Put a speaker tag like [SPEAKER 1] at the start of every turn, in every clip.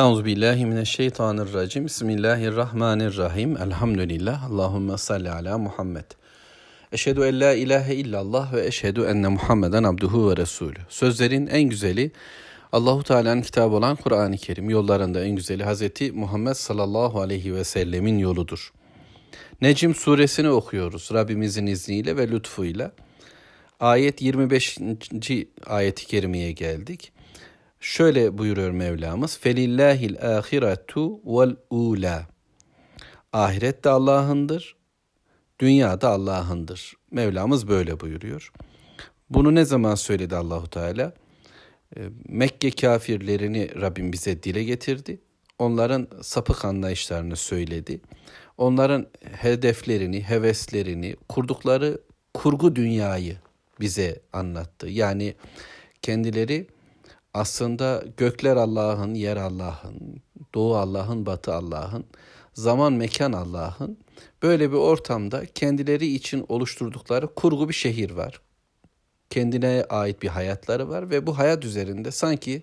[SPEAKER 1] Euzu billahi mineşşeytanirracim. Bismillahirrahmanirrahim. Elhamdülillah. Allahumme salli ala Muhammed. Eşhedü en la ilahe illallah ve eşhedü enne Muhammeden abduhu ve resulü. Sözlerin en güzeli Allahu Teala'nın kitabı olan Kur'an-ı Kerim. Yollarında en güzeli Hazreti Muhammed sallallahu aleyhi ve sellemin yoludur. Necim suresini okuyoruz Rabbimizin izniyle ve lütfuyla. Ayet 25. ayeti kerimeye geldik. Şöyle buyuruyor Mevlamız. Felillahil ahiretu vel ula. Ahiret de Allah'ındır, dünya da Allah'ındır. Mevlamız böyle buyuruyor. Bunu ne zaman söyledi Allahu Teala? Ee, Mekke kafirlerini Rabbim bize dile getirdi. Onların sapık anlayışlarını söyledi. Onların hedeflerini, heveslerini, kurdukları kurgu dünyayı bize anlattı. Yani kendileri aslında gökler Allah'ın, yer Allah'ın, doğu Allah'ın, batı Allah'ın, zaman mekan Allah'ın. Böyle bir ortamda kendileri için oluşturdukları kurgu bir şehir var. Kendine ait bir hayatları var ve bu hayat üzerinde sanki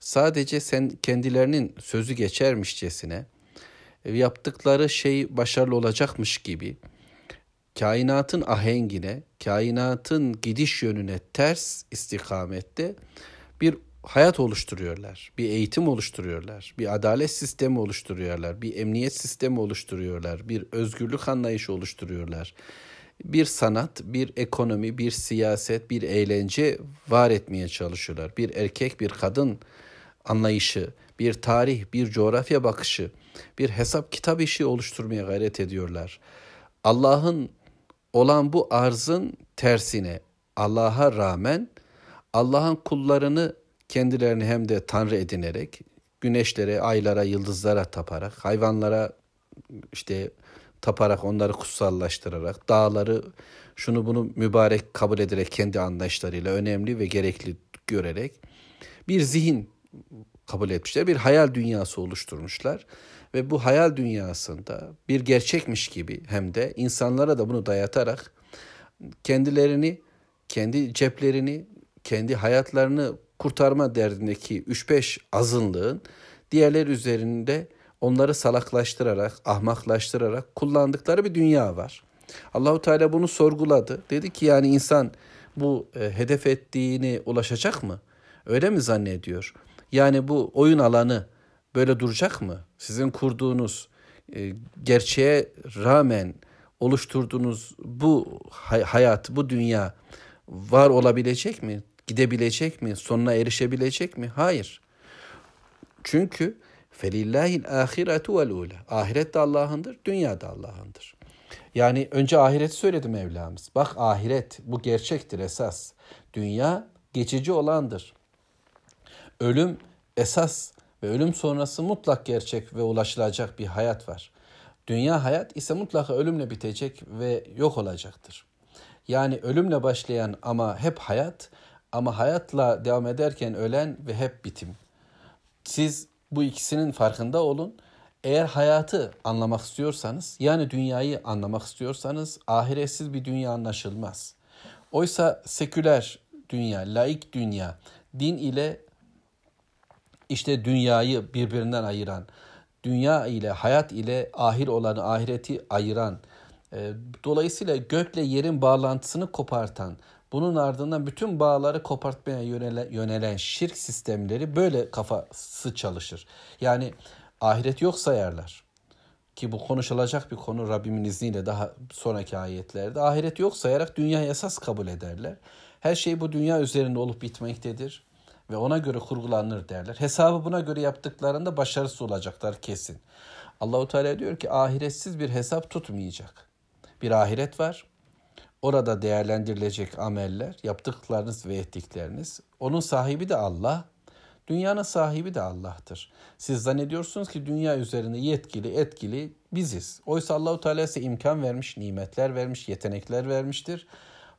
[SPEAKER 1] sadece sen kendilerinin sözü geçermişçesine yaptıkları şey başarılı olacakmış gibi kainatın ahengine, kainatın gidiş yönüne ters istikamette bir hayat oluşturuyorlar. Bir eğitim oluşturuyorlar. Bir adalet sistemi oluşturuyorlar. Bir emniyet sistemi oluşturuyorlar. Bir özgürlük anlayışı oluşturuyorlar. Bir sanat, bir ekonomi, bir siyaset, bir eğlence var etmeye çalışıyorlar. Bir erkek, bir kadın anlayışı, bir tarih, bir coğrafya bakışı, bir hesap kitap işi oluşturmaya gayret ediyorlar. Allah'ın olan bu arzın tersine Allah'a rağmen Allah'ın kullarını kendilerini hem de tanrı edinerek güneşlere, aylara, yıldızlara taparak, hayvanlara işte taparak, onları kutsallaştırarak, dağları şunu bunu mübarek kabul ederek kendi anlayışlarıyla önemli ve gerekli görerek bir zihin kabul etmişler. Bir hayal dünyası oluşturmuşlar ve bu hayal dünyasında bir gerçekmiş gibi hem de insanlara da bunu dayatarak kendilerini, kendi ceplerini, kendi hayatlarını kurtarma derdindeki 3-5 azınlığın diğerler üzerinde onları salaklaştırarak, ahmaklaştırarak kullandıkları bir dünya var. Allahu Teala bunu sorguladı. Dedi ki yani insan bu e, hedef ettiğini ulaşacak mı? Öyle mi zannediyor? Yani bu oyun alanı böyle duracak mı? Sizin kurduğunuz e, gerçeğe rağmen oluşturduğunuz bu hay- hayat, bu dünya var olabilecek mi? Gidebilecek mi? Sonuna erişebilecek mi? Hayır. Çünkü felillahil ahiretu vel ula. Ahiret de Allah'ındır, dünya da Allah'ındır. Yani önce ahireti söyledi Mevlamız. Bak ahiret bu gerçektir esas. Dünya geçici olandır. Ölüm esas ve ölüm sonrası mutlak gerçek ve ulaşılacak bir hayat var. Dünya hayat ise mutlaka ölümle bitecek ve yok olacaktır. Yani ölümle başlayan ama hep hayat ama hayatla devam ederken ölen ve hep bitim. Siz bu ikisinin farkında olun. Eğer hayatı anlamak istiyorsanız, yani dünyayı anlamak istiyorsanız ahiretsiz bir dünya anlaşılmaz. Oysa seküler dünya, laik dünya, din ile işte dünyayı birbirinden ayıran, dünya ile hayat ile ahir olanı ahireti ayıran, e, dolayısıyla gökle yerin bağlantısını kopartan, bunun ardından bütün bağları kopartmaya yönelen, yönelen şirk sistemleri böyle kafası çalışır. Yani ahiret yok sayarlar. Ki bu konuşulacak bir konu Rabbimin izniyle daha sonraki ayetlerde. Ahiret yok sayarak dünya esas kabul ederler. Her şey bu dünya üzerinde olup bitmektedir ve ona göre kurgulanır derler. Hesabı buna göre yaptıklarında başarısız olacaklar kesin. Allahu Teala diyor ki ahiretsiz bir hesap tutmayacak. Bir ahiret var. Orada değerlendirilecek ameller, yaptıklarınız ve ettikleriniz. Onun sahibi de Allah. Dünyanın sahibi de Allah'tır. Siz zannediyorsunuz ki dünya üzerinde yetkili, etkili biziz. Oysa Allahu Teala size imkan vermiş, nimetler vermiş, yetenekler vermiştir.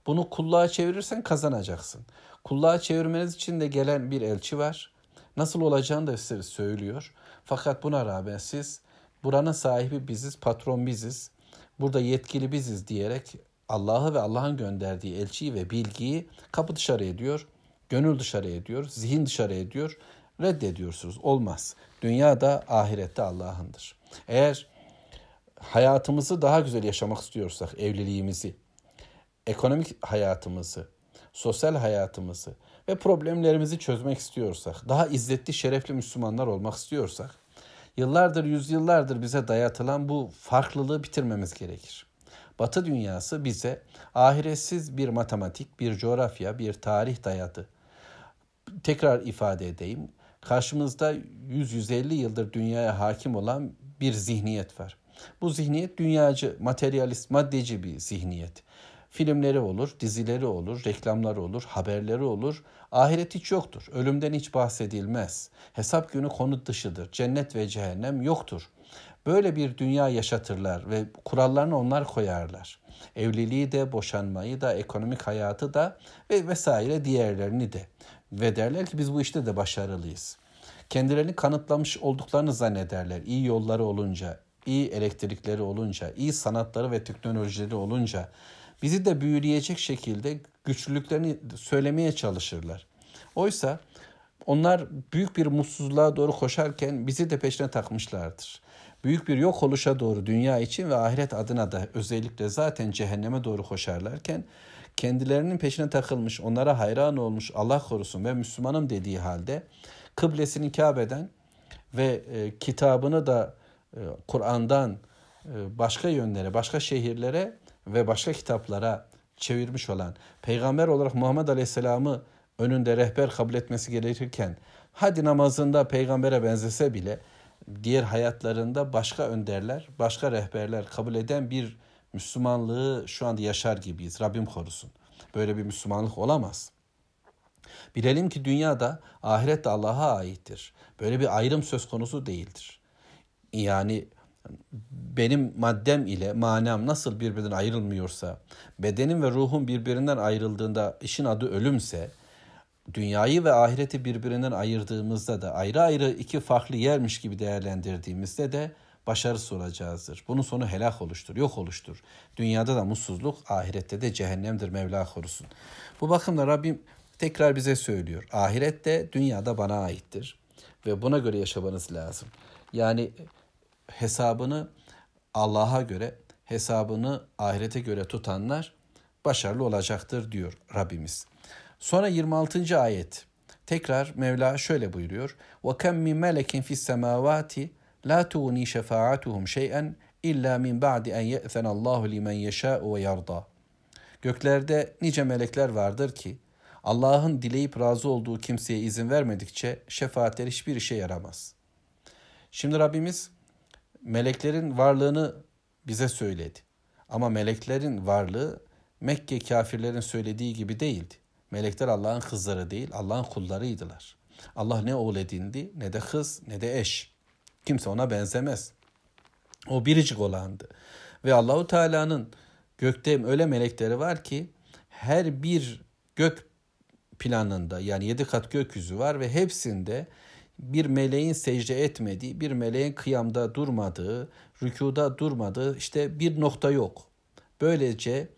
[SPEAKER 1] Bunu kulluğa çevirirsen kazanacaksın. Kulluğa çevirmeniz için de gelen bir elçi var. Nasıl olacağını da size söylüyor. Fakat buna rağmen siz buranın sahibi biziz, patron biziz, burada yetkili biziz diyerek Allah'ı ve Allah'ın gönderdiği elçiyi ve bilgiyi kapı dışarı ediyor, gönül dışarı ediyor, zihin dışarı ediyor. reddediyorsunuz. Olmaz. Dünya da ahirette Allah'ındır. Eğer hayatımızı daha güzel yaşamak istiyorsak, evliliğimizi, ekonomik hayatımızı, sosyal hayatımızı ve problemlerimizi çözmek istiyorsak, daha izzetli, şerefli Müslümanlar olmak istiyorsak, yıllardır, yüzyıllardır bize dayatılan bu farklılığı bitirmemiz gerekir. Batı dünyası bize ahiretsiz bir matematik, bir coğrafya, bir tarih dayadı. Tekrar ifade edeyim. Karşımızda 100-150 yıldır dünyaya hakim olan bir zihniyet var. Bu zihniyet dünyacı, materyalist, maddeci bir zihniyet. Filmleri olur, dizileri olur, reklamları olur, haberleri olur. Ahiret hiç yoktur. Ölümden hiç bahsedilmez. Hesap günü konu dışıdır. Cennet ve cehennem yoktur. Böyle bir dünya yaşatırlar ve kurallarını onlar koyarlar. Evliliği de, boşanmayı da, ekonomik hayatı da ve vesaire diğerlerini de. Ve derler ki biz bu işte de başarılıyız. Kendilerini kanıtlamış olduklarını zannederler. İyi yolları olunca, iyi elektrikleri olunca, iyi sanatları ve teknolojileri olunca bizi de büyüleyecek şekilde güçlülüklerini söylemeye çalışırlar. Oysa onlar büyük bir mutsuzluğa doğru koşarken bizi de peşine takmışlardır. Büyük bir yok oluşa doğru dünya için ve ahiret adına da özellikle zaten cehenneme doğru koşarlarken kendilerinin peşine takılmış, onlara hayran olmuş Allah korusun ve Müslümanım dediği halde kıblesini Kabe'den ve e, kitabını da e, Kur'an'dan e, başka yönlere, başka şehirlere ve başka kitaplara çevirmiş olan peygamber olarak Muhammed Aleyhisselam'ı önünde rehber kabul etmesi gerekirken hadi namazında peygambere benzese bile diğer hayatlarında başka önderler, başka rehberler kabul eden bir Müslümanlığı şu anda yaşar gibiyiz. Rabbim korusun. Böyle bir Müslümanlık olamaz. Bilelim ki dünyada ahiret de Allah'a aittir. Böyle bir ayrım söz konusu değildir. Yani benim maddem ile manam nasıl birbirinden ayrılmıyorsa, bedenim ve ruhum birbirinden ayrıldığında işin adı ölümse, dünyayı ve ahireti birbirinden ayırdığımızda da ayrı ayrı iki farklı yermiş gibi değerlendirdiğimizde de başarısız olacağızdır. Bunun sonu helak oluştur, yok oluştur. Dünyada da mutsuzluk, ahirette de cehennemdir Mevla korusun. Bu bakımda Rabbim tekrar bize söylüyor. Ahiret de dünyada bana aittir ve buna göre yaşamanız lazım. Yani hesabını Allah'a göre, hesabını ahirete göre tutanlar başarılı olacaktır diyor Rabbimiz. Sonra 26. ayet. Tekrar Mevla şöyle buyuruyor. وَكَمْ مِنْ مَلَكٍ فِي السَّمَاوَاتِ لَا تُغْنِي شَفَاعَتُهُمْ شَيْئًا إِلَّا مِنْ بَعْدِ أَنْ يَأْذَنَ اللّٰهُ لِمَنْ يَشَاءُ وَيَرْضَى Göklerde nice melekler vardır ki Allah'ın dileyip razı olduğu kimseye izin vermedikçe şefaatler hiçbir işe yaramaz. Şimdi Rabbimiz meleklerin varlığını bize söyledi. Ama meleklerin varlığı Mekke kafirlerin söylediği gibi değildi. Melekler Allah'ın kızları değil, Allah'ın kullarıydılar. Allah ne oğul edindi, ne de kız, ne de eş. Kimse ona benzemez. O biricik olandı. Ve Allahu Teala'nın gökte öyle melekleri var ki her bir gök planında yani yedi kat gökyüzü var ve hepsinde bir meleğin secde etmediği, bir meleğin kıyamda durmadığı, rükuda durmadığı işte bir nokta yok. Böylece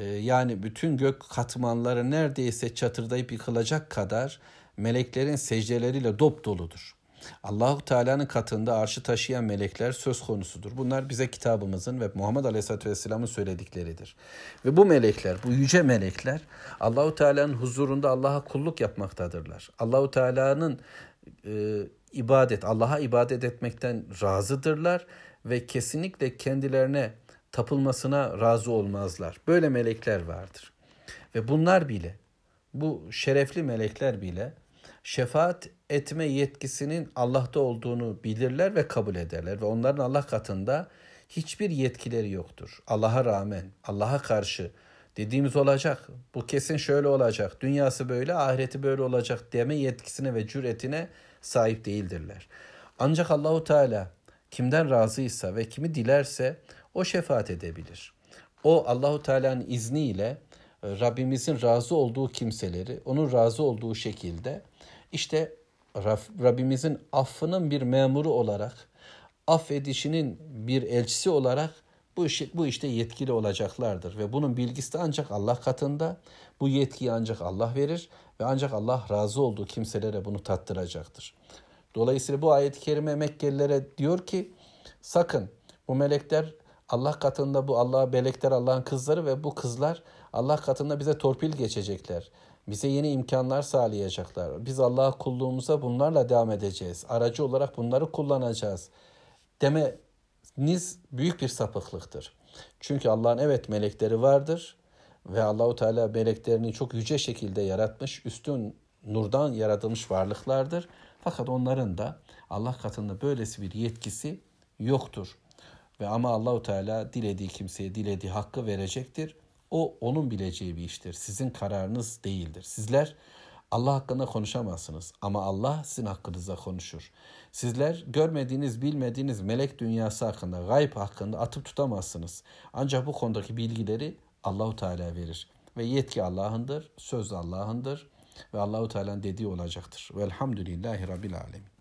[SPEAKER 1] yani bütün gök katmanları neredeyse çatırdayıp yıkılacak kadar meleklerin secdeleriyle dop doludur. Allahu Teala'nın katında arşı taşıyan melekler söz konusudur. Bunlar bize kitabımızın ve Muhammed Aleyhisselatü Vesselam'ın söyledikleridir. Ve bu melekler, bu yüce melekler Allahu Teala'nın huzurunda Allah'a kulluk yapmaktadırlar. Allahu Teala'nın e, ibadet, Allah'a ibadet etmekten razıdırlar ve kesinlikle kendilerine tapılmasına razı olmazlar. Böyle melekler vardır. Ve bunlar bile, bu şerefli melekler bile şefaat etme yetkisinin Allah'ta olduğunu bilirler ve kabul ederler. Ve onların Allah katında hiçbir yetkileri yoktur. Allah'a rağmen, Allah'a karşı dediğimiz olacak. Bu kesin şöyle olacak. Dünyası böyle, ahireti böyle olacak deme yetkisine ve cüretine sahip değildirler. Ancak Allahu Teala kimden razıysa ve kimi dilerse o şefaat edebilir. O Allahu Teala'nın izniyle e, Rabbimizin razı olduğu kimseleri onun razı olduğu şekilde işte Rabbimizin affının bir memuru olarak affedişinin bir elçisi olarak bu, iş, bu işte yetkili olacaklardır ve bunun bilgisi de ancak Allah katında. Bu yetkiyi ancak Allah verir ve ancak Allah razı olduğu kimselere bunu tattıracaktır. Dolayısıyla bu ayet-i kerime Mekkelilere diyor ki sakın bu melekler Allah katında bu Allah melekler Allah'ın kızları ve bu kızlar Allah katında bize torpil geçecekler. Bize yeni imkanlar sağlayacaklar. Biz Allah'a kulluğumuza bunlarla devam edeceğiz. Aracı olarak bunları kullanacağız. Demeniz büyük bir sapıklıktır. Çünkü Allah'ın evet melekleri vardır ve Allahu Teala meleklerini çok yüce şekilde yaratmış, üstün nurdan yaratılmış varlıklardır. Fakat onların da Allah katında böylesi bir yetkisi yoktur. Ve ama Allahu Teala dilediği kimseye dilediği hakkı verecektir. O onun bileceği bir iştir. Sizin kararınız değildir. Sizler Allah hakkında konuşamazsınız ama Allah sizin hakkınızda konuşur. Sizler görmediğiniz, bilmediğiniz melek dünyası hakkında, gayb hakkında atıp tutamazsınız. Ancak bu konudaki bilgileri Allahu Teala verir ve yetki Allah'ındır, söz Allah'ındır ve Allahu Teala'nın dediği olacaktır. Velhamdülillahi Rabbil Alemin.